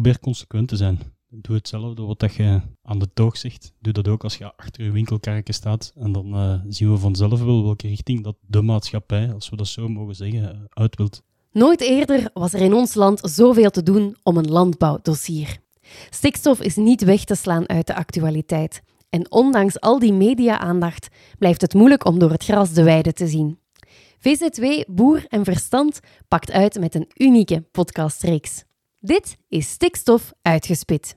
probeer consequent te zijn. Doe hetzelfde wat je aan de toog zegt. Doe dat ook als je achter je winkelkarretje staat. En dan uh, zien we vanzelf wel welke richting dat de maatschappij, als we dat zo mogen zeggen, uit wilt. Nooit eerder was er in ons land zoveel te doen om een landbouwdossier. Stikstof is niet weg te slaan uit de actualiteit. En ondanks al die media-aandacht blijft het moeilijk om door het gras de weide te zien. VZW Boer en Verstand pakt uit met een unieke podcastreeks. Dit is Stikstof Uitgespit.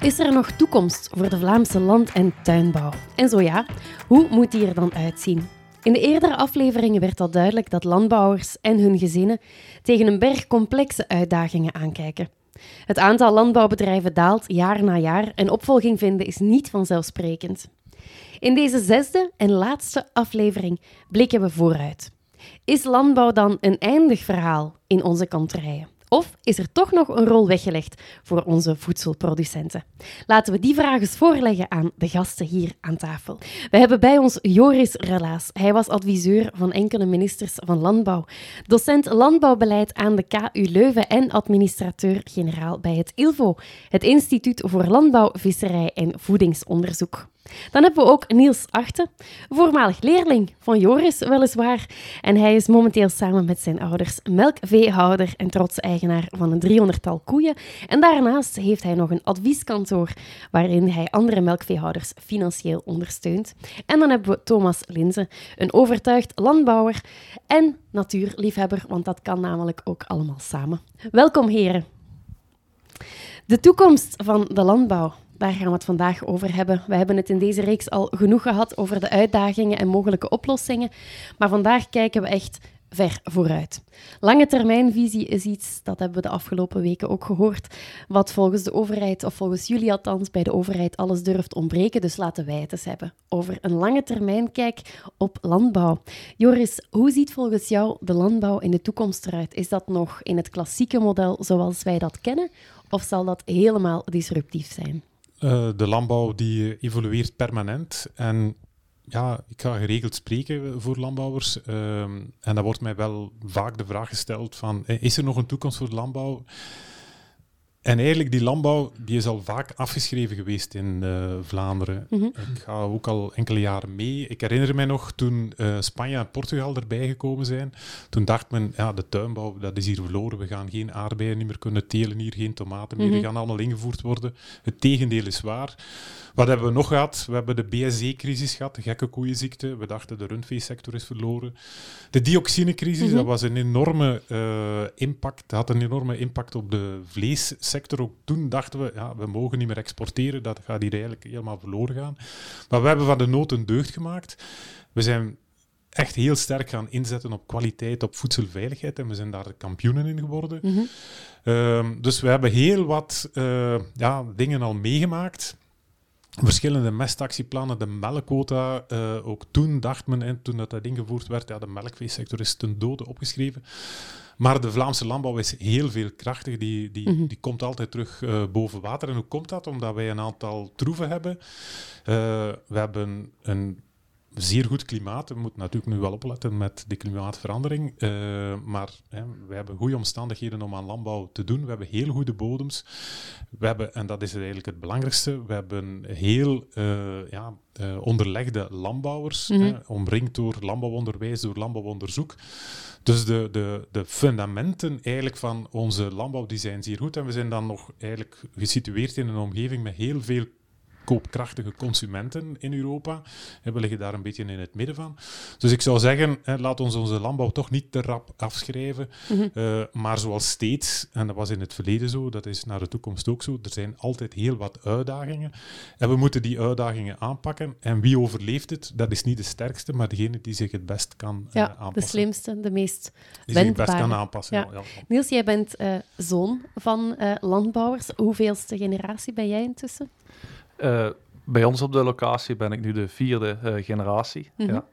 Is er nog toekomst voor de Vlaamse land- en tuinbouw? En zo ja, hoe moet die er dan uitzien? In de eerdere afleveringen werd al duidelijk dat landbouwers en hun gezinnen tegen een berg complexe uitdagingen aankijken. Het aantal landbouwbedrijven daalt jaar na jaar en opvolging vinden is niet vanzelfsprekend. In deze zesde en laatste aflevering blikken we vooruit. Is landbouw dan een eindig verhaal in onze kanterijen? Of is er toch nog een rol weggelegd voor onze voedselproducenten? Laten we die vraag eens voorleggen aan de gasten hier aan tafel. We hebben bij ons Joris Relaas. Hij was adviseur van enkele ministers van Landbouw, docent landbouwbeleid aan de KU Leuven en administrateur-generaal bij het ILVO, het Instituut voor Landbouw, Visserij en Voedingsonderzoek. Dan hebben we ook Niels Achten, voormalig leerling van Joris weliswaar. En hij is momenteel samen met zijn ouders melkveehouder en trots eigenaar van een driehonderdtal koeien. En daarnaast heeft hij nog een advieskantoor waarin hij andere melkveehouders financieel ondersteunt. En dan hebben we Thomas Linzen, een overtuigd landbouwer en natuurliefhebber, want dat kan namelijk ook allemaal samen. Welkom heren. De toekomst van de landbouw. Daar gaan we het vandaag over hebben. We hebben het in deze reeks al genoeg gehad over de uitdagingen en mogelijke oplossingen. Maar vandaag kijken we echt ver vooruit. Lange termijnvisie is iets, dat hebben we de afgelopen weken ook gehoord, wat volgens de overheid, of volgens jullie althans, bij de overheid alles durft ontbreken. Dus laten wij het eens hebben over een lange termijn kijk op landbouw. Joris, hoe ziet volgens jou de landbouw in de toekomst eruit? Is dat nog in het klassieke model zoals wij dat kennen, of zal dat helemaal disruptief zijn? Uh, de landbouw die evolueert permanent. En ja, ik ga geregeld spreken voor landbouwers. Uh, en dan wordt mij wel vaak de vraag gesteld van, eh, is er nog een toekomst voor de landbouw? En eigenlijk, die landbouw die is al vaak afgeschreven geweest in uh, Vlaanderen. Mhm. Ik ga ook al enkele jaren mee. Ik herinner me nog toen uh, Spanje en Portugal erbij gekomen zijn. Toen dacht men, ja, de tuinbouw dat is hier verloren. We gaan geen aardbeien meer kunnen telen hier, geen tomaten meer. Die mhm. gaan allemaal ingevoerd worden. Het tegendeel is waar. Wat hebben we nog gehad? We hebben de BSE-crisis gehad, de gekke koeienziekte. We dachten de rundveesector is verloren. De dioxinecrisis, mhm. dat was een enorme uh, impact. Dat had een enorme impact op de vleessector. Ook toen dachten we, ja, we mogen niet meer exporteren. Dat gaat hier eigenlijk helemaal verloren gaan. Maar we hebben van de nood een deugd gemaakt. We zijn echt heel sterk gaan inzetten op kwaliteit, op voedselveiligheid. En we zijn daar de kampioenen in geworden. Mhm. Ehm, dus we hebben heel wat uh, ja, dingen al meegemaakt verschillende mestactieplannen, de melkquota. Uh, ook toen dacht men, en toen dat, dat ingevoerd werd, ja, de melkveesector is ten dode opgeschreven. Maar de Vlaamse landbouw is heel veel krachtig. Die, die, mhm. die komt altijd terug uh, boven water. En hoe komt dat? Omdat wij een aantal troeven hebben. Uh, we hebben een zeer goed klimaat. We moeten natuurlijk nu wel opletten met de klimaatverandering. Uh, maar hè, we hebben goede omstandigheden om aan landbouw te doen. We hebben heel goede bodems. We hebben, en dat is eigenlijk het belangrijkste, we hebben heel uh, ja, uh, onderlegde landbouwers, mm hè, omringd door landbouwonderwijs, door landbouwonderzoek. Dus de, de, de fundamenten eigenlijk van onze landbouw die zijn zeer goed. En we zijn dan nog eigenlijk gesitueerd in een omgeving met heel veel koopkrachtige consumenten in Europa. we liggen daar een beetje in het midden van. Dus ik zou zeggen, laat ons onze landbouw toch niet te rap afschrijven. Mhm. Eh, maar zoals steeds, en dat was in het verleden zo, dat is naar de toekomst ook zo, er zijn altijd heel wat uitdagingen. En we moeten die uitdagingen aanpakken. En wie overleeft het, dat is niet de sterkste, maar degene die zich het best kan uh, ja, aanpassen. de slimste, de meest Die zich het best kan aanpassen, ja. Niels, jij bent uh, zoon van landbouwers. Hoeveelste generatie ben jij intussen? Uh, bij ons op de locatie ben ik nu de vierde uh, generatie. Mm -hmm. ja.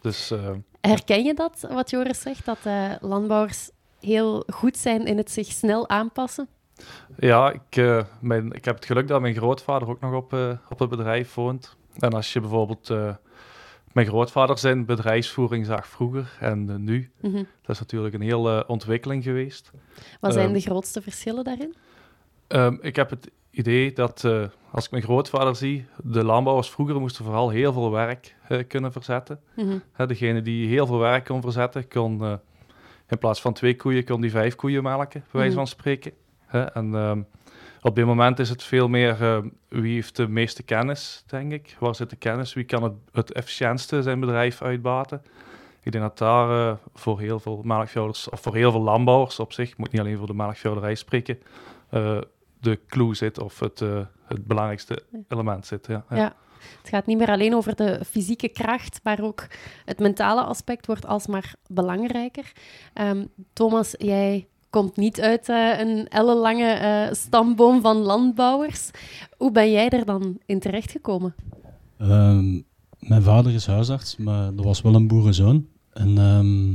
dus, uh, Herken je dat, wat Joris zegt, dat landbouwers heel goed zijn in het zich snel aanpassen? Ja, ik, mijn, ik heb het geluk dat mijn grootvader ook nog op, op het bedrijf woont. En als je bijvoorbeeld mijn grootvader zijn bedrijfsvoering zag vroeger en nu. Mhm. Dat is natuurlijk een hele ontwikkeling geweest. Wat zijn Ehm, de grootste verschillen daarin? Ehm, ik heb het idee dat, eh, als ik mijn grootvader zie, de landbouwers vroeger moesten vooral heel veel werk eh, kunnen verzetten. Hè, degene die heel veel werk kon verzetten, kon eh, in plaats van twee koeien, kon die vijf koeien melken, bij wijze Mhm. van spreken. En ehm, op dit moment is het veel meer eh, wie heeft de meeste kennis, denk ik. Waar zit de kennis? Wie kan het, het efficiëntste zijn bedrijf uitbaten? Ik denk dat daar voor heel veel melkveehouders, of voor heel veel landbouwers op zich, ik moet niet alleen voor de melkveehouderij spreken, de clue zit of het, eh, het belangrijkste element zit. Ja. Ja. Ja. Het gaat niet meer alleen over de fysieke kracht, maar ook het mentale aspect wordt alsmaar belangrijker. Ehm, Thomas, jij komt niet uit eh, een ellenlange eh, stamboom van landbouwers. Hoe ben jij er dan in terechtgekomen? Ehm, mijn vader is huisarts, maar dat was wel een boerenzoon. En ehm,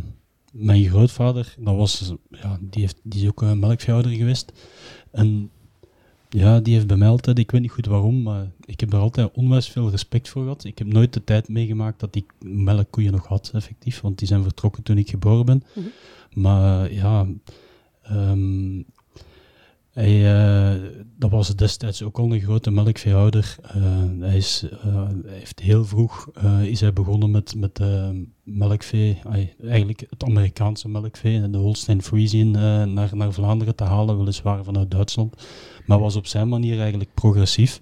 mijn grootvader, dat was, ja, die, heeft, die is ook een melkveehouder geweest. En ja, die heeft bij mij altijd, ik weet niet goed waarom, maar ik heb daar altijd onwijs veel respect voor gehad. Ik heb nooit de tijd meegemaakt dat ik melkkoeien nog had, effectief, want die zijn vertrokken toen ik geboren ben. Mhm. Maar ja, ehm, hij, eh, dat was destijds ook al een grote melkveehouder. Eh, hij, is, eh, hij heeft heel vroeg is hij begonnen met, met melkvee, eigenlijk het Amerikaanse melkvee, de Holstein Friesian, naar, naar Vlaanderen te halen, weliswaar vanuit Duitsland. Maar was op zijn manier eigenlijk progressief.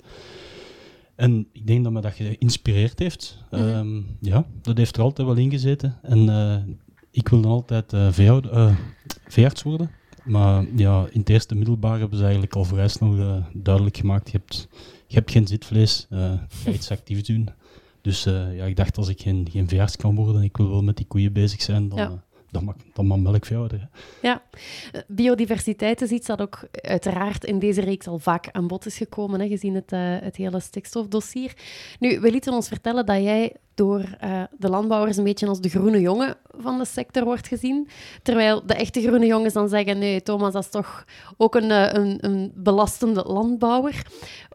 En ik denk dat me dat geïnspireerd heeft. Mhm. Ehm, ja, dat heeft er altijd wel in gezeten. En ik wilde altijd eh, veehouder- eh, veearts worden. Maar ja, in het eerste middelbaar hebben ze eigenlijk al vrij snel eh, duidelijk gemaakt: je hebt, je hebt geen zitvlees, eh ga iets actief doen. Dus eh, ja, ik dacht, als ik geen, geen veearts kan worden, ik wil wel met die koeien bezig zijn, dan, Ja. Dan, mag, dan mag melkveehouder. Ja, eh, biodiversiteit is iets dat ook uiteraard in deze reeks al vaak aan bod is gekomen, hè, gezien het, eh, het hele stikstofdossier. Nu, we lieten ons vertellen dat jij door eh, de landbouwers een beetje als de groene jongen van de sector wordt gezien, terwijl de echte groene jongens dan zeggen, nee, Thomas, dat is toch ook een, een, een belastende landbouwer.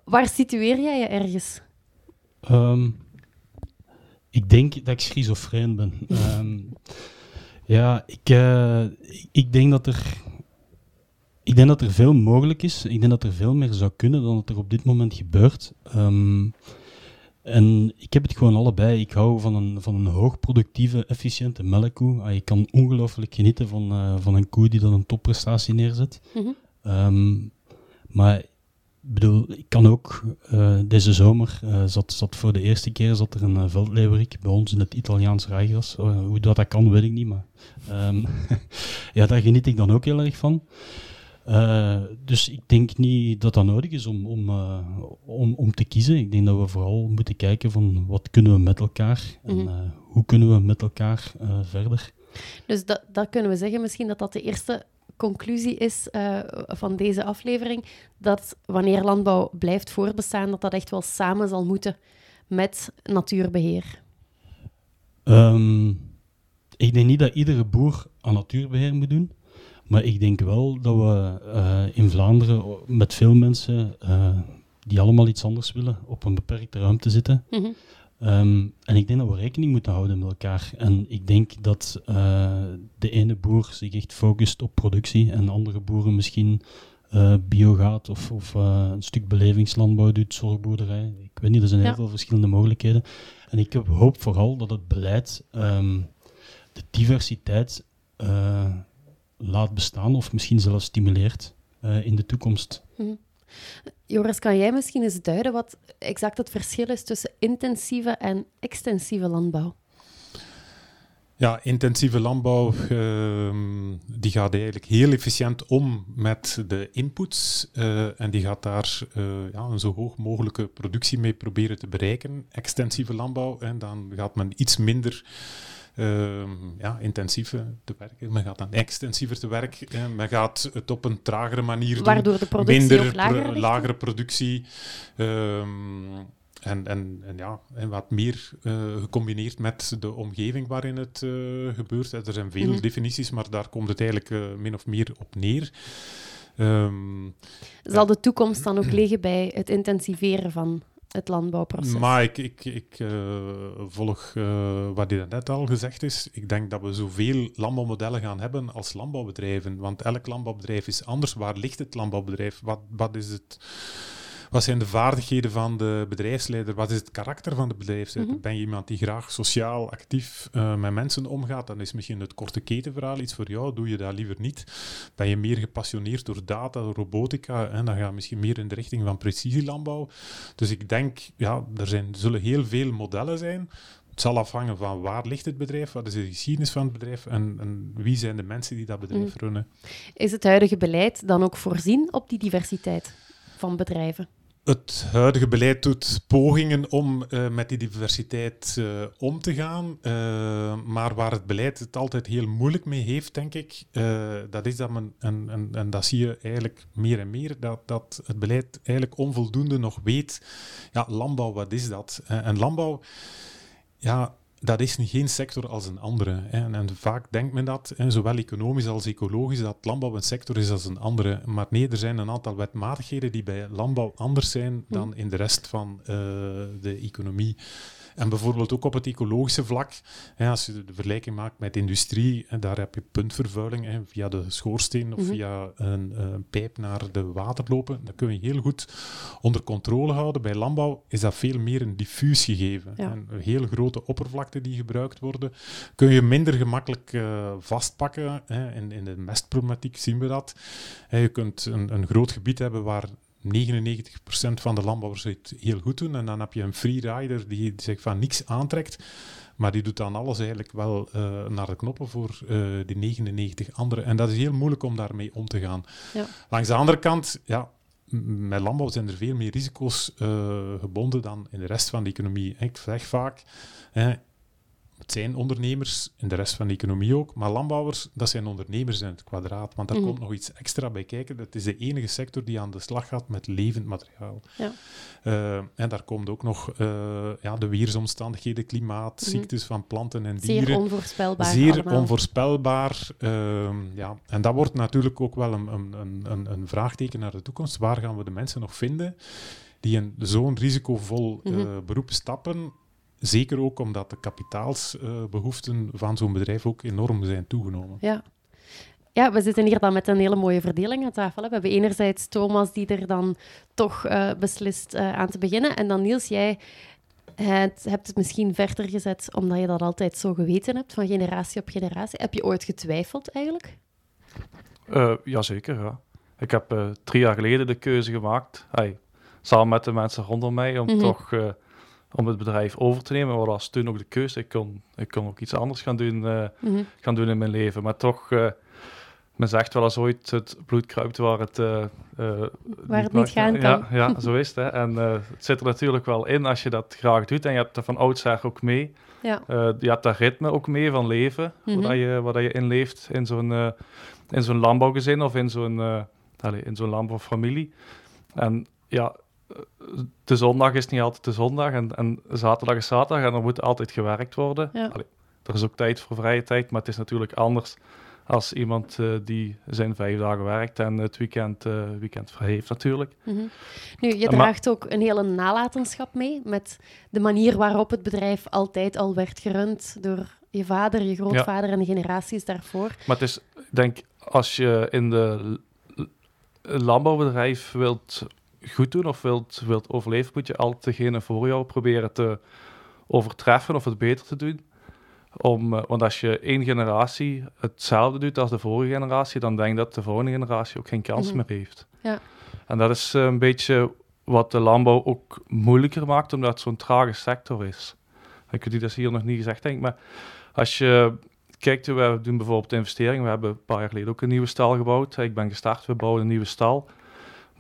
Waar situeer jij je ergens? Ehm, ik denk dat ik schizofreen ben. Ehm, ja, ik, eh, ik- denk dat er. Ik denk dat er veel mogelijk is. Ik denk dat er veel meer zou kunnen dan dat er op dit moment gebeurt. Ehm, en ik heb het gewoon allebei. Ik hou van een, van een hoogproductieve, efficiënte melkkoe. Ah, Ik kan ongelooflijk genieten van, eh, van een koe die dan een topprestatie neerzet. Mhm. Ehm, maar bedoel, ik kan ook eh, deze zomer eh, zat, zat voor de eerste keer zat er een uh, veldleeuwerik bij ons in het Italiaans rijgras. Eh, hoe dat, dat kan, weet ik niet, maar ehm, ja, daar geniet ik dan ook heel erg van. Dus ik denk niet dat dat nodig is om, om, om, om te kiezen. Ik denk dat we vooral moeten kijken van wat kunnen we met elkaar en eh, hoe kunnen we met elkaar verder. Dus dat, dat kunnen we zeggen misschien dat dat de eerste conclusie is eh, van deze aflevering. Dat wanneer landbouw blijft voortbestaan, dat dat echt wel samen zal moeten met natuurbeheer. Ehm, ik denk niet dat iedere boer aan natuurbeheer moet doen. Maar ik denk wel dat we eh, in Vlaanderen met veel mensen eh, die allemaal iets anders willen, op een beperkte ruimte zitten. Mhm. Ehm, en ik denk dat we rekening moeten houden met elkaar. En ik denk dat eh, de ene boer zich echt focust op productie en andere boeren misschien eh biogaat of, of eh, een stuk belevingslandbouw doet, zorgboerderij. Ik weet niet, er zijn heel veel verschillende mogelijkheden. En ik hoop vooral dat het beleid ehm, de diversiteit laat bestaan of misschien zelfs stimuleert in de toekomst. Joris, kan jij misschien eens duiden wat exact het verschil is tussen intensieve en extensieve landbouw? Ja, intensieve landbouw ehm, die gaat eigenlijk heel efficiënt om met de inputs eh, en die gaat daar eh, ja, een zo hoog mogelijke productie mee proberen te bereiken. Extensieve landbouw, en dan gaat men iets minder ja, intensief eh, te werken. Men gaat dan extensiever te werk. men gaat het op een tragere manier doen. Waardoor de productie minder lager pro- lagere productie. ehm, en, en, en ja, en wat meer eh, gecombineerd met de omgeving waarin het eh, gebeurt. Er zijn veel Mhm. definities, maar daar komt het eigenlijk eh, min of meer op neer. Ehm, Zal de toekomst dan ook liggen bij het intensiveren van het landbouwproces. Maar ik, ik, uh, volg uh, wat hier net al gezegd is. Ik denk dat we zoveel landbouwmodellen gaan hebben als landbouwbedrijven. Want elk landbouwbedrijf is anders. Waar ligt het landbouwbedrijf? Wat, wat is het wat zijn de vaardigheden van de bedrijfsleider? Wat is het karakter van de bedrijfsleider? Mhm. Ben je iemand die graag sociaal actief uh, met mensen omgaat? Dan is misschien het korte ketenverhaal iets voor jou. Doe je dat liever niet? Ben je meer gepassioneerd door data, door robotica? En dan ga je misschien meer in de richting van precisielandbouw. Dus ik denk, ja, er zijn, zullen heel veel modellen zijn. Het zal afhangen van waar ligt het bedrijf, wat is de geschiedenis van het bedrijf en, en wie zijn de mensen die dat bedrijf mhm. runnen. Is het huidige beleid dan ook voorzien op die diversiteit van bedrijven? Het huidige beleid doet pogingen om uh, met die diversiteit uh, om te gaan. Uh, maar waar het beleid het altijd heel moeilijk mee heeft, denk ik, dat is dat men, en, en, en, dat zie je eigenlijk meer en meer, dat, dat het beleid eigenlijk onvoldoende nog weet, ja, landbouw, wat is dat? en landbouw, ja, dat is geen sector als een andere. Hè. En, vaak denkt men dat, hè, zowel economisch als ecologisch, dat landbouw een sector is als een andere. Maar nee, er zijn een aantal wetmatigheden die bij landbouw anders zijn dan mm. in de rest van uh, de economie. En bijvoorbeeld ook op het ecologische vlak, hè, als je de vergelijking maakt met industrie, hè, daar heb je puntvervuiling hè, via de schoorsteen of mhm. via een, een, pijp naar de water lopen. Dat kun je heel goed onder controle houden. Bij landbouw is dat veel meer een diffuus gegeven. En heel grote oppervlakten die gebruikt worden, kun je minder gemakkelijk uh, vastpakken. Hè. In, in de mestproblematiek zien we dat. je kunt een, een groot gebied hebben waar 99% van de landbouwers het heel goed doen. En dan heb je een freerider die zich van niks aantrekt. Maar die doet dan alles eigenlijk wel uh, naar de knoppen voor uh, die 99 anderen. En dat is heel moeilijk om daarmee om te gaan. Ja. Langs de andere kant, ja, met landbouw zijn er veel meer risico's uh, gebonden dan in de rest van de economie. Ik zeg vaak, het zijn ondernemers, in de rest van de economie ook, maar landbouwers, dat zijn ondernemers in het kwadraat. Want daar mhm. komt nog iets extra bij kijken. Dat is de enige sector die aan de slag gaat met levend materiaal. Ja. Uh, en daar komt ook nog uh, ja, de weersomstandigheden, klimaat, mhm. ziektes van planten en dieren. Zeer onvoorspelbaar. Zeer onvoorspelbaar. Uh, ja. En dat wordt natuurlijk ook wel een, een, een, een vraagteken naar de toekomst. Waar gaan we de mensen nog vinden die in zo'n risicovol mm beroep stappen Zeker ook omdat de kapitaalsbehoeften van zo'n bedrijf ook enorm zijn toegenomen. Ja. Ja, we zitten hier dan met een hele mooie verdeling aan tafel. We hebben enerzijds Thomas die er dan toch uh, beslist uh, aan te beginnen. En dan Niels, jij het, hebt het misschien verder gezet omdat je dat altijd zo geweten hebt, van generatie op generatie. Heb je ooit getwijfeld eigenlijk? Uh, jazeker, ja. Ik heb drie jaar geleden de keuze gemaakt, hey, samen met de mensen rondom mij, om mm -hmm. toch om het bedrijf over te nemen. Maar dat was toen ook de keuze. Ik kon, ik kon ook iets anders gaan doen, uh, gaan doen in mijn leven. Maar toch, uh, men zegt wel eens ooit, het bloed kruipt waar het, uh, waar het niet gaan kan. Ja, ja, zo is het. Hè. En het zit er natuurlijk wel in als je dat graag doet. En je hebt er van oudsher ook mee. Ja. je hebt dat ritme ook mee van leven, mm -hmm. waar, je, waar je in leeft in zo'n in zo'n landbouwgezin of in zo'n in zo'n landbouwfamilie. En ja, de zondag is niet altijd de zondag en, en zaterdag is zaterdag en er moet altijd gewerkt worden. er is ook tijd voor vrije tijd, maar het is natuurlijk anders als iemand uh, die zijn vijf dagen werkt en het weekend, uh, weekend vrij heeft natuurlijk. Mm -hmm. Nu, je draagt ook een hele nalatenschap mee met de manier waarop het bedrijf altijd al werd gerund door je vader, je grootvader en de generaties daarvoor. Maar het is, denk als je in de landbouwbedrijf wilt goed doen of wilt, wilt overleven, moet je altijd degene voor jou proberen te overtreffen of het beter te doen. Om, eh, want als je één generatie hetzelfde doet als de vorige generatie, dan denk ik dat de volgende generatie ook geen kans mhm. meer heeft. Ja. En dat is eh, een beetje wat de landbouw ook moeilijker maakt, omdat het zo'n trage sector is. Ik heb dat hier nog niet gezegd, denk ik, maar als je kijkt, we doen bijvoorbeeld investeringen. We hebben een paar jaar geleden ook een nieuwe stal gebouwd. Ik ben gestart, we bouwen een nieuwe stal.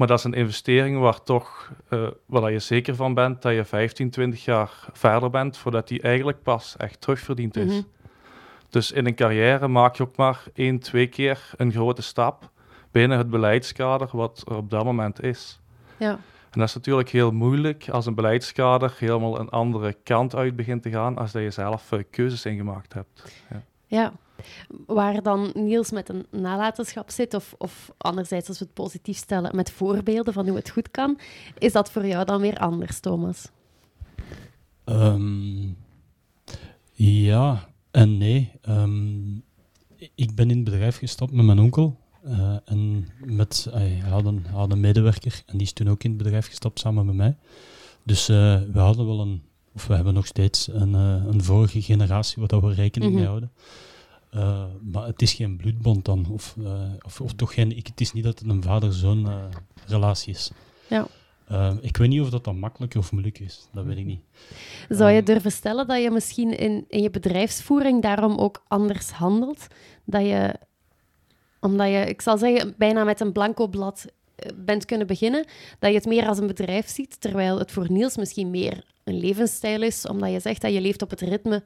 Maar dat is een investering waar toch, uh, waar je zeker van bent dat je 15, 20 jaar verder bent voordat die eigenlijk pas echt terugverdiend is. Mhm. Dus in een carrière maak je ook maar één, twee keer een grote stap binnen het beleidskader wat er op dat moment is. Ja. En dat is natuurlijk heel moeilijk als een beleidskader helemaal een andere kant uit begint te gaan als dat je zelf uh, keuzes ingemaakt hebt. Ja. ja. Waar dan Niels met een nalatenschap zit, of, of anderzijds, als we het positief stellen, met voorbeelden van hoe het goed kan, is dat voor jou dan weer anders, Thomas? Ehm, ja en nee. Ehm, ik ben in het bedrijf gestapt met mijn onkel. eh, en met, hij had, een, hij had een medewerker en die is toen ook in het bedrijf gestapt samen met mij. Dus eh, we hadden wel een, of we hebben nog steeds een, eh, een vorige generatie waar we rekening mee Mhm. houden. Eh, maar het is geen bloedbond dan. Of, eh, of, of toch geen, ik, het is niet dat het een vader-zoon eh, relatie is. Ja. Eh, ik weet niet of dat dan makkelijk of moeilijk is. Dat weet ik niet. Zou je Ehm. durven stellen dat je misschien in, in je bedrijfsvoering daarom ook anders handelt? Dat je, omdat je, ik zal zeggen, bijna met een blanco blad bent kunnen beginnen, dat je het meer als een bedrijf ziet, terwijl het voor Niels misschien meer een levensstijl is, omdat je zegt dat je leeft op het ritme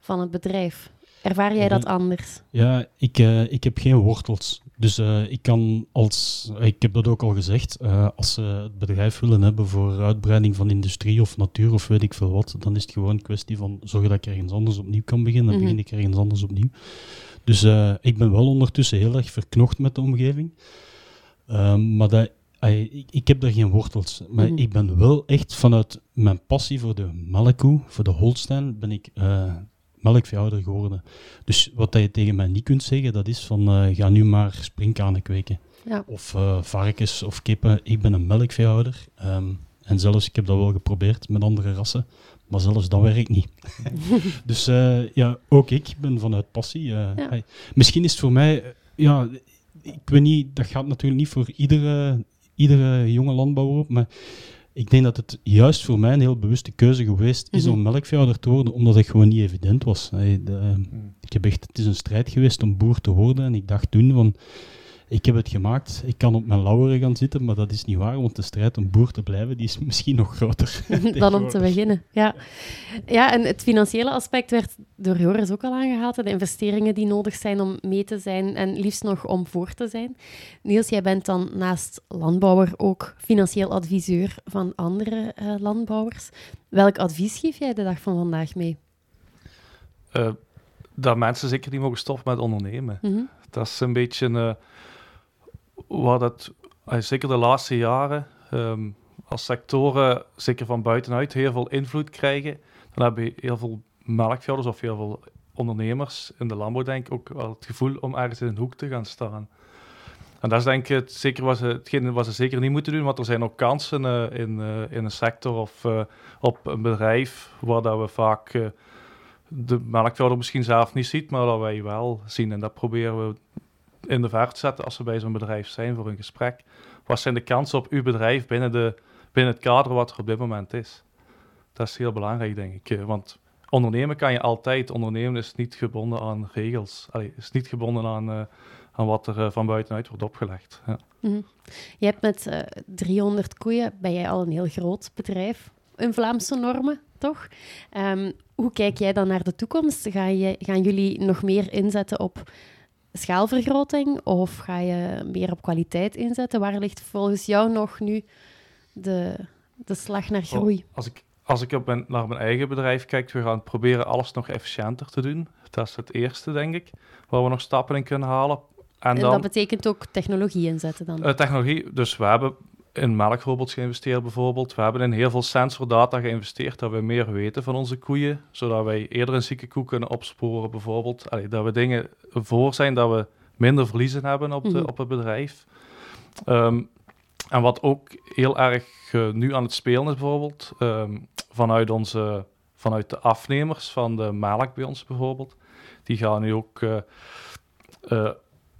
van het bedrijf. Ervaar jij dat Mhm. anders? Ja, ik, eh, ik heb geen wortels. Dus eh, ik kan als, ik heb dat ook al gezegd, eh, als ze het bedrijf willen hebben voor uitbreiding van industrie of natuur of weet ik veel wat, dan is het gewoon een kwestie van zorgen dat ik ergens anders opnieuw kan beginnen. Dan Mhm. begin ik ergens anders opnieuw. Dus ik ben wel ondertussen heel erg verknocht met de omgeving. Ehm, maar dat, ik heb daar geen wortels. Maar Mhm. ik ben wel echt vanuit mijn passie voor de melkkoe, voor de Holstein, ben ik eh, melkveehouder geworden. Dus wat dat je tegen mij niet kunt zeggen, dat is van eh, ga nu maar springkanen kweken. Ja. Of eh, varkens of kippen. Ik ben een melkveehouder. Ehm, en zelfs, ik heb dat wel geprobeerd met andere rassen. Maar zelfs dat werkt niet. dus eh, ja, ook ik ben vanuit passie. Ja. misschien is het voor mij, ja, ik weet niet, dat gaat natuurlijk niet voor iedere, iedere jonge landbouwer op. Maar ik denk dat het juist voor mij een heel bewuste keuze geweest is Mhm. om melkveehouder te worden, omdat het gewoon niet evident was. De, ik heb echt, het is een strijd geweest om boer te worden. En ik dacht toen van, ik heb het gemaakt. Ik kan op mijn lauweren gaan zitten, maar dat is niet waar. Want de strijd om boer te blijven, die is misschien nog groter. dan om te beginnen. Ja. ja, en het financiële aspect werd door Joris ook al aangehaald. De investeringen die nodig zijn om mee te zijn en liefst nog om voor te zijn. Niels, jij bent dan naast landbouwer ook financieel adviseur van andere eh, landbouwers. Welk advies geef jij de dag van vandaag mee? Eh, dat mensen zeker niet mogen stoppen met ondernemen. Mhm. Dat is een beetje eh, wat het, eh, zeker de laatste jaren, ehm, als sectoren, zeker van buitenuit, heel veel invloed krijgen, dan hebben je heel veel melkveehouders of heel veel ondernemers in de landbouw, denk ik, ook wel het gevoel om ergens in een hoek te gaan staan. En dat is denk ik zeker wat ze, hetgene wat ze zeker niet moeten doen, want er zijn ook kansen eh, in, eh, in een sector of op een bedrijf waar dat we vaak de melkveehouder misschien zelf niet ziet, maar dat wij wel zien. En dat proberen we in de vaart te zetten als we bij zo'n bedrijf zijn voor een gesprek. Wat zijn de kansen op uw bedrijf binnen, de, binnen het kader wat er op dit moment is? Dat is heel belangrijk, denk ik. eh, Want ondernemen kan je altijd. Ondernemen is niet gebonden aan regels. Is niet gebonden aan, eh, aan wat er eh, van buitenuit wordt opgelegd. Ja. Mhm. Je hebt met eh 300 koeien, ben jij al een heel groot bedrijf. In Vlaamse normen, toch? Ehm, hoe kijk jij dan naar de toekomst? Ga je, gaan jullie nog meer inzetten op schaalvergroting of ga je meer op kwaliteit inzetten? Waar ligt volgens jou nog nu de, de slag naar groei? Als ik, als ik op mijn, naar mijn eigen bedrijf kijk, we gaan proberen alles nog efficiënter te doen. Dat is het eerste, denk ik, waar we nog stappen in kunnen halen. En En dan, dat betekent ook technologie inzetten dan? Eh, technologie, dus we hebben in melkrobots geïnvesteerd bijvoorbeeld. We hebben in heel veel sensordata geïnvesteerd, dat we meer weten van onze koeien, zodat wij eerder een zieke koe kunnen opsporen bijvoorbeeld. Allee, dat we dingen voor zijn, dat we minder verliezen hebben op, de, Mhm. op het bedrijf. Ehm, en wat ook heel erg eh, nu aan het spelen is bijvoorbeeld, ehm, vanuit, onze, vanuit de afnemers van de melk bij ons bijvoorbeeld, die gaan nu ook... eh, eh,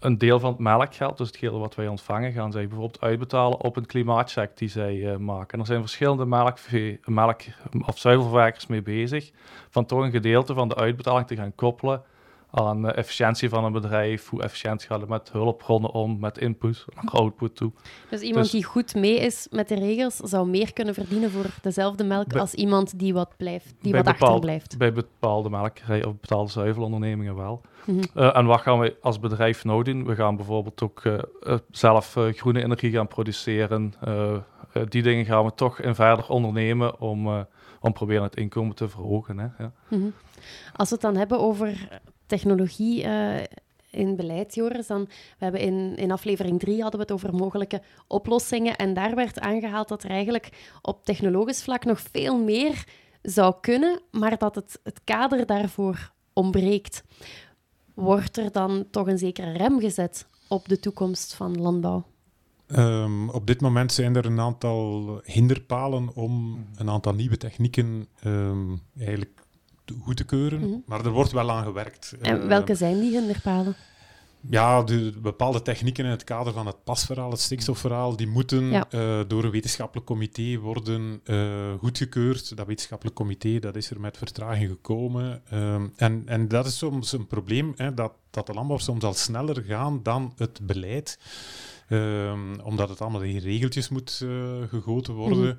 een deel van het melkgeld, dus het geld wat wij ontvangen, gaan zij bijvoorbeeld uitbetalen op een klimaatcheck die zij eh, maken. En er zijn verschillende melkvee, melk- of zuivelverwerkers mee bezig, van toch een gedeelte van de uitbetaling te gaan koppelen aan de efficiëntie van een bedrijf, hoe efficiënt gaat het met hulpbronnen om, met input naar output toe. Dus iemand dus- die goed mee is met de regels, zou meer kunnen verdienen voor dezelfde melk Bij- als iemand die wat, blijft, die wat bepaald- achterblijft. Bij bepaalde melkerijen of bepaalde zuivelondernemingen wel. Mhm. Eh, en wat gaan we als bedrijf nou doen? We gaan bijvoorbeeld ook eh, eh, zelf groene energie gaan produceren. Die dingen gaan we toch in verder ondernemen om, om proberen het inkomen te verhogen. Hè? Ja. Mhm. Als we het dan hebben over technologie uh, in beleid, Joris. Dan, we hebben in, in aflevering 3 hadden we het over mogelijke oplossingen. En daar werd aangehaald dat er eigenlijk op technologisch vlak nog veel meer zou kunnen, maar dat het, het kader daarvoor ontbreekt. Wordt er dan toch een zekere rem gezet op de toekomst van landbouw? Um, op dit moment zijn er een aantal hinderpalen om een aantal nieuwe technieken um, eigenlijk goed te keuren, mm -hmm. maar er wordt wel aan gewerkt. En welke uh, zijn die hinderpalen? Ja, de, bepaalde technieken in het kader van het pasverhaal, het stikstofverhaal, die moeten ja. uh, door een wetenschappelijk comité worden uh, goedgekeurd. Dat wetenschappelijk comité dat is er met vertraging gekomen. Um, en, en dat is soms een probleem, hè, dat, dat de landbouw soms al sneller gaan dan het beleid. Um, omdat het allemaal in regeltjes moet uh, gegoten worden. Mm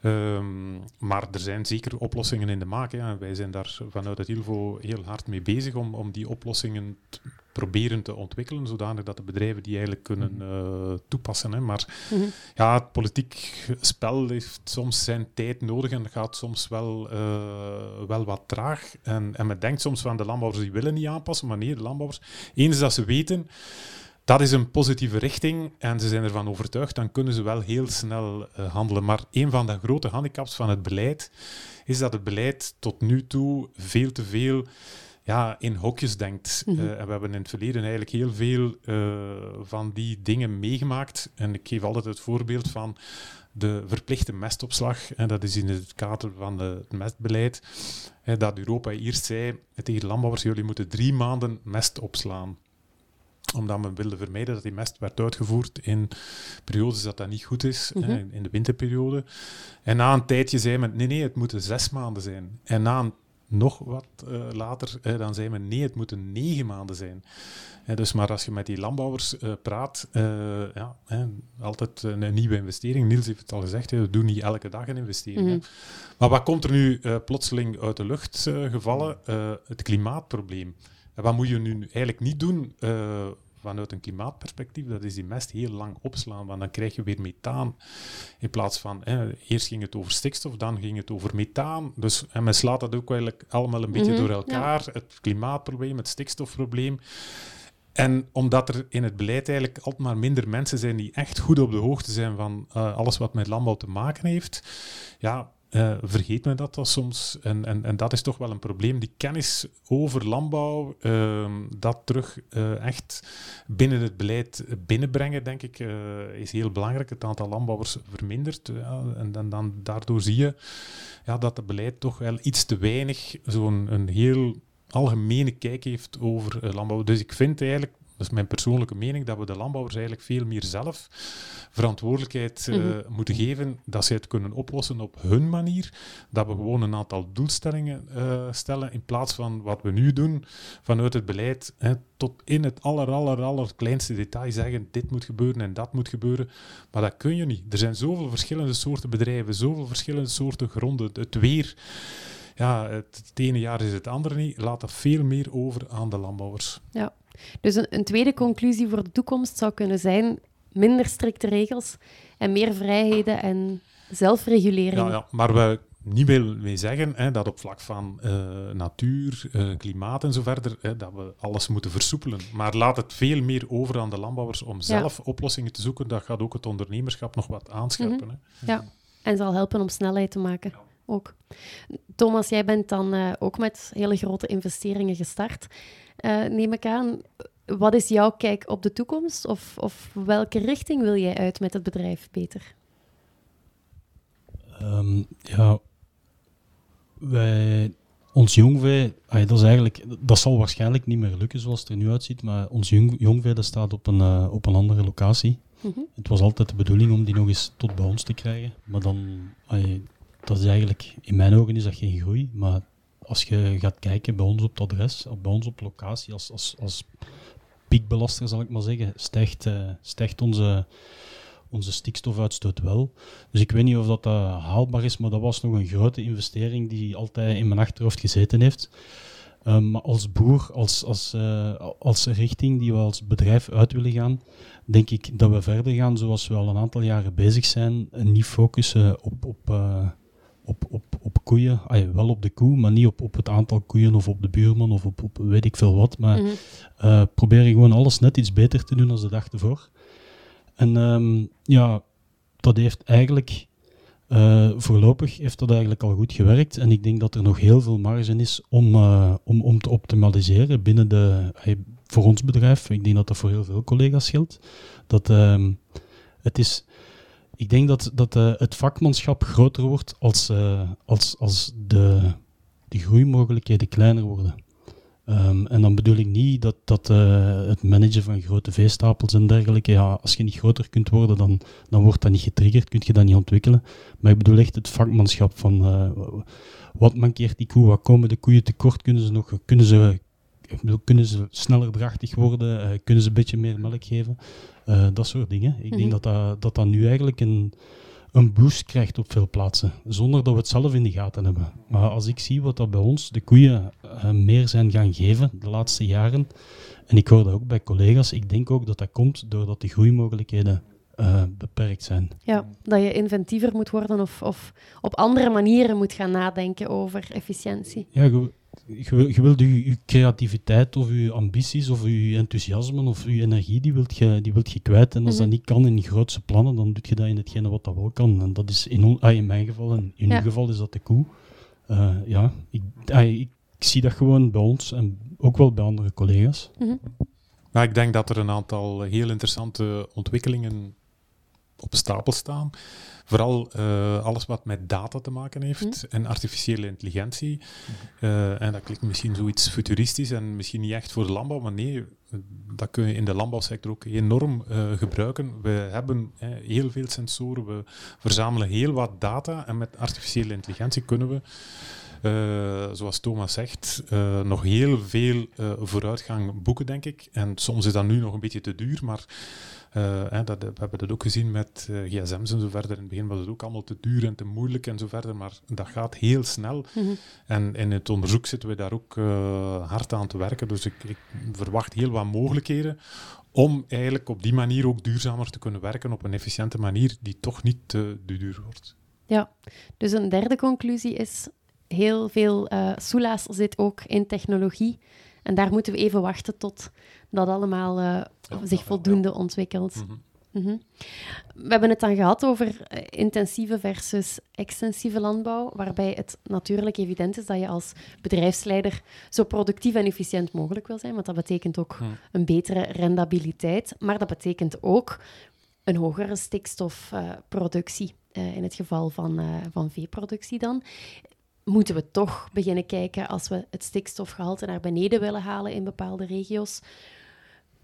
-hmm. um, maar er zijn zeker oplossingen in de maak. Hè. Wij zijn daar vanuit het ILVO heel hard mee bezig om, om die oplossingen te proberen te ontwikkelen, zodanig dat de bedrijven die eigenlijk kunnen uh, toepassen. Hè. Maar mm -hmm. ja, het politiek spel heeft soms zijn tijd nodig en gaat soms wel, uh, wel wat traag. En, en men denkt soms van de landbouwers die willen niet aanpassen, maar nee, de landbouwers, eens dat ze weten dat is een positieve richting en ze zijn ervan overtuigd, dan kunnen ze wel heel snel uh, handelen. Maar een van de grote handicaps van het beleid is dat het beleid tot nu toe veel te veel ja, in hokjes denkt. Mm -hmm. uh, en we hebben in het verleden eigenlijk heel veel uh, van die dingen meegemaakt. En ik geef altijd het voorbeeld van de verplichte mestopslag. En dat is in het kader van de, het mestbeleid. Dat Europa eerst zei tegen de landbouwers, jullie moeten drie maanden mest opslaan omdat men wilde vermijden dat die mest werd uitgevoerd in periodes dat dat niet goed is, mm -hmm. in de winterperiode. En na een tijdje zei men, nee, nee, het moeten zes maanden zijn. En na een, nog wat uh, later, dan zei men, nee, het moeten negen maanden zijn. Dus maar als je met die landbouwers praat, ja, altijd een nieuwe investering. Niels heeft het al gezegd, we doen niet elke dag een investering. Mm -hmm. Maar wat komt er nu plotseling uit de lucht gevallen? het klimaatprobleem. En wat moet je nu eigenlijk niet doen uh, vanuit een klimaatperspectief? Dat is die mest heel lang opslaan, want dan krijg je weer methaan. In plaats van, eh, eerst ging het over stikstof, dan ging het over methaan. Dus, en men slaat dat ook eigenlijk allemaal een beetje mm -hmm, door elkaar. Ja. Het klimaatprobleem, het stikstofprobleem. En omdat er in het beleid eigenlijk altijd maar minder mensen zijn die echt goed op de hoogte zijn van uh, alles wat met landbouw te maken heeft, ja, uh, vergeet men dat, dat soms. En, en, en dat is toch wel een probleem. Die kennis over landbouw, uh, dat terug uh, echt binnen het beleid binnenbrengen, denk ik, is heel belangrijk. Het aantal landbouwers vermindert. en dan, dan daardoor zie je ja, dat het beleid toch wel iets te weinig zo'n een heel algemene kijk heeft over landbouw. Dus ik vind eigenlijk dat is mijn persoonlijke mening, dat we de landbouwers eigenlijk veel meer zelf verantwoordelijkheid uh, mm -hmm. moeten geven, dat zij het kunnen oplossen op hun manier, dat we gewoon een aantal doelstellingen uh, stellen, in plaats van wat we nu doen vanuit het beleid, hè, tot in het aller, aller, aller kleinste detail zeggen, dit moet gebeuren en dat moet gebeuren. Maar dat kun je niet. Er zijn zoveel verschillende soorten bedrijven, zoveel verschillende soorten gronden, het weer ja, het, het, ene jaar is het andere niet. Laat dat veel meer over aan de landbouwers. Ja, dus een, een, tweede conclusie voor de toekomst zou kunnen zijn minder strikte regels en meer vrijheden en zelfregulering. Ja, ja maar we niet wil mee zeggen hè, dat op vlak van uh, natuur, uh, klimaat en zo verder, hè, dat we alles moeten versoepelen. Maar laat het veel meer over aan de landbouwers om zelf ja. oplossingen te zoeken. Dat gaat ook het ondernemerschap nog wat aanscherpen. Mm -hmm. Ja, en zal helpen om snelheid te maken. Ja. Ook. Thomas, jij bent dan uh, ook met hele grote investeringen gestart. Neem ik aan, wat is jouw kijk op de toekomst? Of, of welke richting wil jij uit met het bedrijf, Peter? Um, ja, wij, ons jongvee, dat, is eigenlijk, dat zal waarschijnlijk niet meer lukken zoals het er nu uitziet, maar ons jong, jongvee dat staat op een, uh, op een andere locatie. Mm -hmm. Het was altijd de bedoeling om die nog eens tot bij ons te krijgen, maar dan, dat is eigenlijk, in mijn ogen is dat geen groei, maar als je gaat kijken bij ons op het adres, bij ons op locatie, als, als, als piekbelaster, zal ik maar zeggen, stijgt, uh, onze, onze stikstofuitstoot wel. Dus ik weet niet of dat uh, haalbaar is, maar dat was nog een grote investering die altijd in mijn achterhoofd gezeten heeft. Um, maar als boer, als, als, uh, als richting die we als bedrijf uit willen gaan, denk ik dat we verder gaan zoals we al een aantal jaren bezig zijn en niet focussen op, op, op, op, op koeien, wel op de koe, maar niet op, op het aantal koeien of op de buurman of op, op weet ik veel wat. Maar Mhm. eh, probeer je gewoon alles net iets beter te doen dan de dag ervoor. En ehm, ja, dat heeft eigenlijk, eh, voorlopig heeft dat eigenlijk al goed gewerkt. En ik denk dat er nog heel veel marge is om, eh, om, om te optimaliseren binnen de, voor ons bedrijf. Ik denk dat dat voor heel veel collega's geldt. Dat ehm, het is, ik denk dat, dat eh, het vakmanschap groter wordt als, eh, als, als de, de groeimogelijkheden kleiner worden. Ehm, en dan bedoel ik niet dat, dat eh, het managen van grote veestapels en dergelijke, ja, als je niet groter kunt worden, dan, dan wordt dat niet getriggerd, kun je dat niet ontwikkelen. Maar ik bedoel echt het vakmanschap van wat mankeert die koe, wat komen de koeien tekort, kunnen ze nog, kunnen ze, ik bedoel, kunnen ze sneller drachtig worden, eh, kunnen ze een beetje meer melk geven, Eh, dat soort dingen. Ik Mhm. denk dat dat, dat dat nu eigenlijk een, een boost krijgt op veel plaatsen, zonder dat we het zelf in de gaten hebben. Maar als ik zie wat dat bij ons de koeien eh, meer zijn gaan geven de laatste jaren, en ik hoor dat ook bij collega's, ik denk ook dat dat komt doordat de groeimogelijkheden beperkt zijn. Ja, dat je inventiever moet worden of, of op andere manieren moet gaan nadenken over efficiëntie. Ja, je, je, wil- je wilt je, je creativiteit of je ambities of je enthousiasme of je energie, die wilt je, die wilt je kwijt. En als Mhm. dat niet kan in je grootste plannen, dan doe je dat in hetgene wat dat wel kan. En dat is in, on- ah, in mijn geval, en in Ja. uw geval is dat de koe. Eh, ja, ik, ah, ik, ik zie dat gewoon bij ons en ook wel bij andere collega's. Mhm. Maar ik denk dat er een aantal heel interessante ontwikkelingen op stapel staan. Vooral eh, alles wat met data te maken heeft en artificiële intelligentie. Eh, en dat klinkt misschien zoiets futuristisch en misschien niet echt voor de landbouw, maar nee, dat kun je in de landbouwsector ook enorm eh, gebruiken. We hebben eh, heel veel sensoren, we verzamelen heel wat data en met artificiële intelligentie kunnen we eh, zoals Thomas zegt, eh, nog heel veel eh, vooruitgang boeken, denk ik. En soms is dat nu nog een beetje te duur, maar hè, dat, we hebben dat ook gezien met eh, gsm's en zo verder. In het begin was het ook allemaal te duur en te moeilijk en zo verder, maar dat gaat heel snel. Mhm. En in het onderzoek zitten we daar ook eh, hard aan te werken. Dus ik, ik verwacht heel wat mogelijkheden om eigenlijk op die manier ook duurzamer te kunnen werken op een efficiënte manier die toch niet te duur wordt. Ja, dus een derde conclusie is, heel veel eh soelaas zit ook in technologie. En daar moeten we even wachten tot dat allemaal eh, Ja, zich ja, voldoende ontwikkelt. Mhm. Mhm. We hebben het dan gehad over eh, intensieve versus extensieve landbouw, waarbij het natuurlijk evident is dat je als bedrijfsleider zo productief en efficiënt mogelijk wil zijn, want dat betekent ook Hmm. een betere rendabiliteit, maar dat betekent ook een hogere stikstofproductie, eh, in het geval van, eh, van veeproductie dan. Moeten we toch beginnen kijken als we het stikstofgehalte naar beneden willen halen in bepaalde regio's,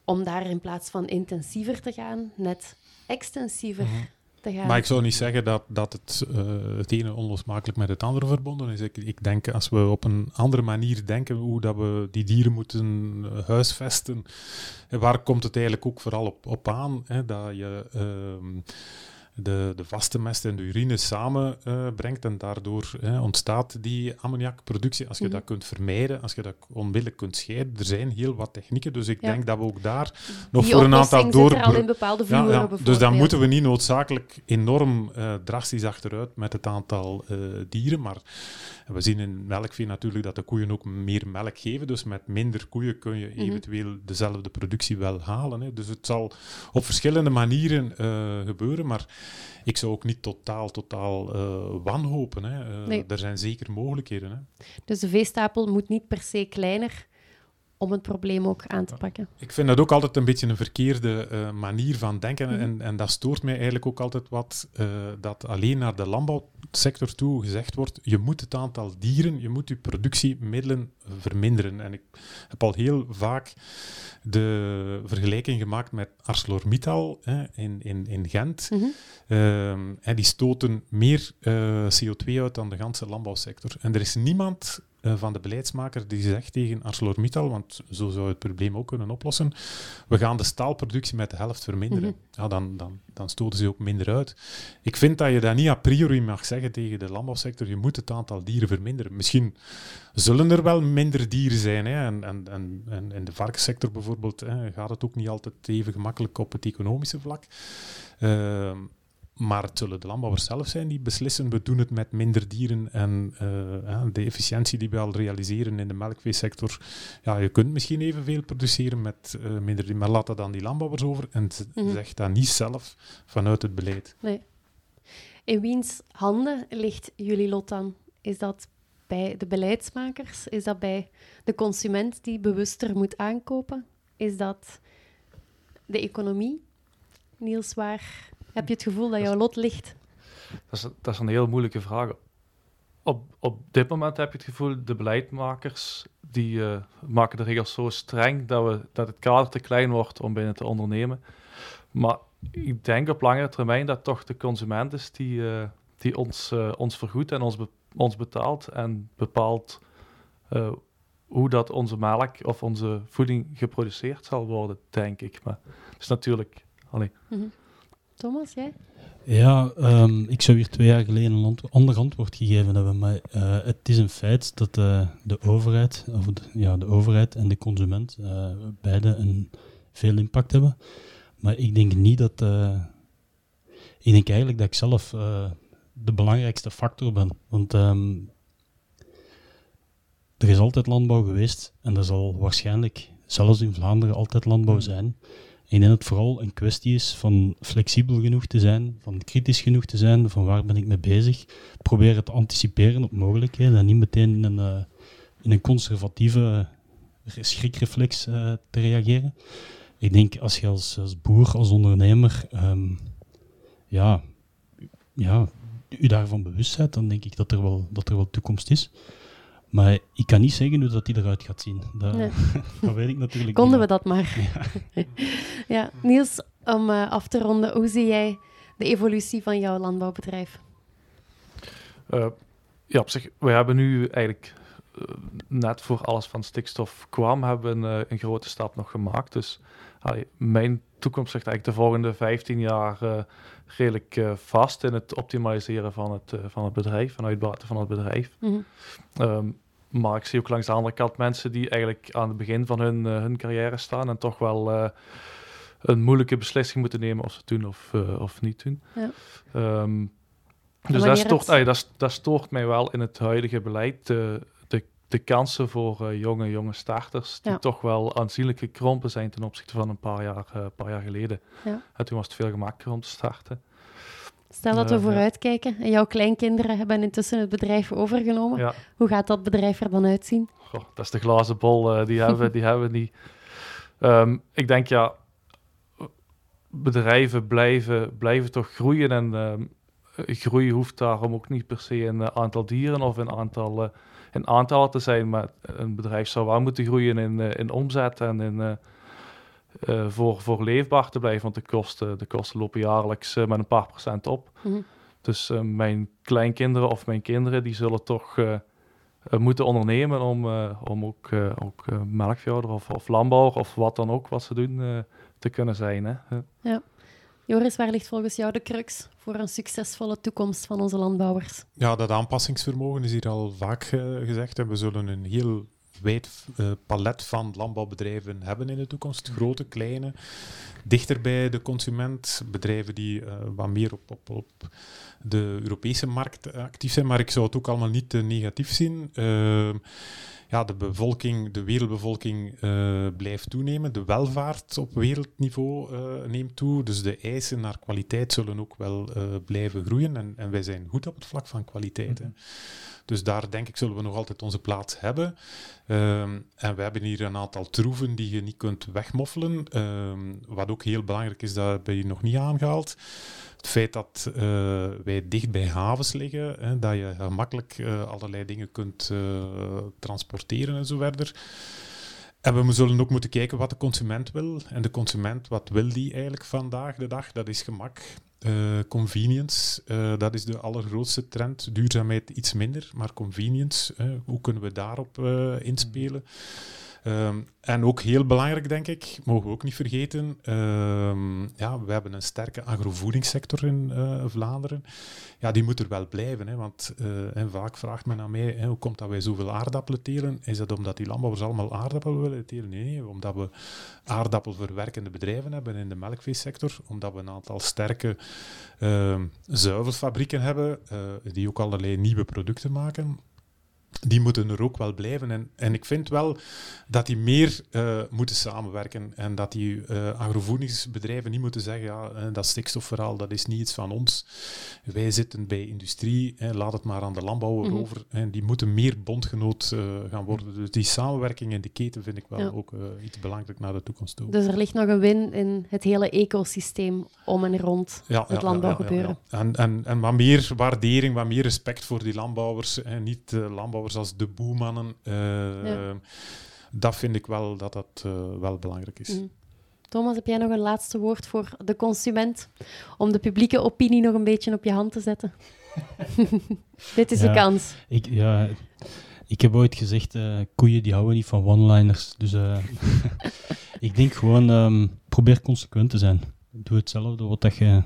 om daar in plaats van intensiever te gaan, net extensiever Mhm. te gaan. Maar ik zou niet zeggen dat, dat het, eh, het ene onlosmakelijk met het andere verbonden is. Ik, ik denk als we op een andere manier denken hoe dat we die dieren moeten eh, huisvesten, en waar komt het eigenlijk ook vooral op, op aan? Hè, dat je ehm, de, de vaste mest en de urine samenbrengt brengt en daardoor ontstaat die ammoniakproductie. Als je Mhm. dat kunt vermijden, als je dat onmiddellijk kunt scheiden, er zijn heel wat technieken, dus ik Ja. denk dat we ook daar nog Die voor een aantal oplossing zit er al door... in bepaalde vloeren ja. bijvoorbeeld. Dus dan moeten we niet noodzakelijk enorm eh, drastisch achteruit met het aantal eh, dieren. Maar we zien in melkvee natuurlijk dat de koeien ook meer melk geven. Dus met minder koeien kun je Mhm. eventueel dezelfde productie wel halen. Hè. Dus het zal op verschillende manieren eh, gebeuren. Maar ik zou ook niet totaal, totaal eh, wanhopen. Hè. Eh, Nee. Er zijn zeker mogelijkheden. Hè. Dus de veestapel moet niet per se kleiner om het probleem ook aan te pakken. Ik vind dat ook altijd een beetje een verkeerde eh, manier van denken. Mhm. En, en dat stoort mij eigenlijk ook altijd wat eh, dat alleen naar de landbouwsector toe gezegd wordt. Je moet het aantal dieren, je moet je productiemiddelen verminderen. En ik heb al heel vaak de vergelijking gemaakt met ArcelorMittal hè, in, in, in Gent. Mhm. Ehm, en die stoten meer eh, CO2 uit dan de ganse landbouwsector. En er is niemand van de beleidsmaker die zegt tegen ArcelorMittal, want zo zou je het probleem ook kunnen oplossen, we gaan de staalproductie met de helft verminderen. Mhm. ja, dan, dan, dan stoten ze ook minder uit. Ik vind dat je dat niet a priori mag zeggen tegen de landbouwsector, je moet het aantal dieren verminderen. Misschien zullen er wel minder dieren zijn. Hè? En, en, en, en in de varkenssector bijvoorbeeld hè, gaat het ook niet altijd even gemakkelijk op het economische vlak. Ehm, maar het zullen de landbouwers zelf zijn die beslissen, we doen het met minder dieren en uh, de efficiëntie die we al realiseren in de melkveesector. Ja, je kunt misschien evenveel produceren met uh, minder dieren, maar laat dat dan die landbouwers over en mm zeg dat niet zelf vanuit het beleid. Nee. In wiens handen ligt jullie lot dan? Is dat bij de beleidsmakers? Is dat bij de consument die bewuster moet aankopen? Is dat de economie? Niels, waar heb je het gevoel dat jouw lot ligt? Dat is, dat is een heel moeilijke vraag. Op, op dit moment heb je het gevoel, de beleidmakers die uh, maken de regels zo streng dat, we, dat het kader te klein wordt om binnen te ondernemen. Maar ik denk op langere termijn dat toch de consument is die, uh, die ons, uh, ons vergoedt en ons, be ons betaalt en bepaalt hoe dat onze melk of onze voeding geproduceerd zal worden, denk ik. Maar het is natuurlijk... Allee. Mm -hmm. Thomas, jij? Ja, um, ik zou hier twee jaar geleden een ander antwoord gegeven hebben, maar uh, het is een feit dat uh, de overheid, of de, ja, de overheid en de consument uh, beide een veel impact hebben. Maar ik denk niet dat. ik denk eigenlijk dat ik zelf de belangrijkste factor ben. Want um, er is altijd landbouw geweest en er zal waarschijnlijk, zelfs in Vlaanderen, altijd landbouw zijn. Ik denk dat het vooral een kwestie is van flexibel genoeg te zijn, van kritisch genoeg te zijn, van waar ben ik mee bezig. Proberen te anticiperen op mogelijkheden en niet meteen in een, uh, in een conservatieve schrikreflex uh, te reageren. Ik denk als je als, als boer, als ondernemer, um, ja, ja, u daarvan bewust bent, dan denk ik dat er wel, dat er wel toekomst is. Maar ik kan niet zeggen hoe dat die eruit gaat zien. Dat, nee. dat weet ik natuurlijk Konden we dat maar. Ja. ja. Niels, om uh, af te ronden, hoe zie jij de evolutie van jouw landbouwbedrijf? Uh, ja, op zich, we hebben nu eigenlijk uh, net voor alles van stikstof kwam, hebben we een, een grote stap nog gemaakt. Dus allee, mijn toekomst zegt eigenlijk de volgende 15 jaar redelijk vast in het optimaliseren van het, van het bedrijf, van uitbaten van het bedrijf. Mm -hmm. um, maar ik zie ook langs de andere kant mensen die eigenlijk aan het begin van hun, hun carrière staan en toch wel een moeilijke beslissing moeten nemen of ze het doen of, of niet doen. Ja. Um, dus dat stoort, het... dat, dat stoort mij wel in het huidige beleid. De, kansen voor jonge, jonge starters, die ja. toch wel aanzienlijk gekrompen zijn ten opzichte van een paar jaar, paar jaar geleden. Ja. En toen was het veel gemakkelijker om te starten. Stel dat we vooruitkijken en jouw kleinkinderen hebben intussen het bedrijf overgenomen. Ja. Hoe gaat dat bedrijf er dan uitzien? Goh, dat is de glazen bol, die, hebben, die hebben we niet. Um, ik denk ja, bedrijven blijven, blijven toch groeien en um, groei hoeft daarom ook niet per se in aantal dieren of in aantal, in aantallen te zijn, maar een bedrijf zou wel moeten groeien in, uh, in omzet en in uh, voor, voor leefbaar te blijven. Want de kosten, de kosten lopen jaarlijks met een paar procent op. Mm -hmm. Dus mijn kleinkinderen of mijn kinderen die zullen toch moeten ondernemen om, om ook, ook melkveehouder of, of landbouwer of wat dan ook wat ze doen te kunnen zijn. Hè? Ja. Joris, waar ligt volgens jou de crux voor een succesvolle toekomst van onze landbouwers? Ja, dat aanpassingsvermogen is hier al vaak gezegd. En we zullen een heel wijd uh, palet van landbouwbedrijven hebben in de toekomst. Grote, kleine, dichter bij de consument, bedrijven die uh, wat meer op, op, op de Europese markt actief zijn. Maar ik zou het ook allemaal niet te negatief zien. Ja, de bevolking, de wereldbevolking uh, blijft toenemen. De welvaart op wereldniveau uh, neemt toe. Dus de eisen naar kwaliteit zullen ook wel uh, blijven groeien. En, en, wij zijn goed op het vlak van kwaliteit. Mm -hmm. Dus daar denk ik zullen we nog altijd onze plaats hebben. Um, en we hebben hier een aantal troeven die je niet kunt wegmoffelen. Um, wat ook heel belangrijk is, dat ben je nog niet aangehaald. Het feit dat uh, wij dicht bij havens liggen, hè, dat je gemakkelijk uh, allerlei dingen kunt uh, transporteren en zo verder. En we zullen ook moeten kijken wat de consument wil. En de consument, wat wil die eigenlijk vandaag de dag? Dat is gemak. Uh, convenience, uh, dat is de allergrootste trend. Duurzaamheid iets minder, maar convenience, hoe kunnen we daarop inspelen? Ehm, en ook heel belangrijk, denk ik, mogen we ook niet vergeten, ehm, ja, we hebben een sterke agrovoedingssector in uh, Vlaanderen. Ja, die moet er wel blijven, hè, want en vaak vraagt men aan mij, hè, hoe komt dat wij zoveel aardappelen telen? Is dat omdat die landbouwers allemaal aardappelen willen telen? Nee, nee, omdat we aardappelverwerkende bedrijven hebben in de melkveesector, omdat we een aantal sterke uh, zuivelfabrieken hebben, uh, die ook allerlei nieuwe producten maken die moeten er ook wel blijven. En, en ik vind wel dat die meer uh, moeten samenwerken en dat die uh, agrovoedingsbedrijven niet moeten zeggen, ja, uh, dat stikstofverhaal, dat is niet iets van ons. Wij zitten bij industrie, hè, laat het maar aan de landbouwer -hmm. over. En die moeten meer bondgenoot gaan worden. Dus die samenwerking in de keten vind ik wel ja. ook iets belangrijk naar de toekomst toe. Dus er ligt nog een win in het hele ecosysteem om en rond ja, het landbouwgebeuren. En, en, en wat meer waardering, wat meer respect voor die landbouwers. En niet landbouwers als de boemannen. Uh, ja. Dat vind ik wel dat dat uh, wel belangrijk is. Mm. Thomas, heb jij nog een laatste woord voor de consument? Om de publieke opinie nog een beetje op je hand te zetten? Dit is ja, de kans. Ik, ja, ik heb ooit gezegd, uh, koeien die houden niet van one-liners. Dus ik denk gewoon, um, probeer consequent te zijn. Doe hetzelfde wat dat je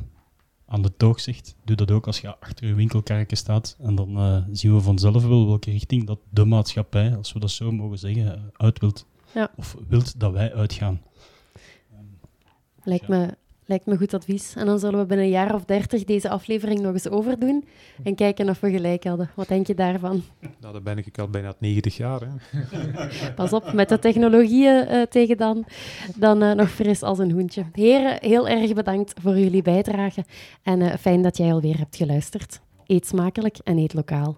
aan de toog zegt, doe dat ook als je achter je winkelkarken staat. En dan uh, zien we vanzelf wel welke richting dat de maatschappij, als we dat zo mogen zeggen, uit wilt. Ja. Of wilt dat wij uitgaan. Lijkt me Lijkt me goed advies. En dan zullen we binnen een jaar of dertig deze aflevering nog eens overdoen en kijken of we gelijk hadden. Wat denk je daarvan? Nou, dan ben ik al bijna 90 jaar. Hè. Pas op, met de technologieën uh, tegen dan, dan uh, nog fris als een hoentje. Heren, heel erg bedankt voor jullie bijdrage en uh, fijn dat jij alweer hebt geluisterd. Eet smakelijk en eet lokaal.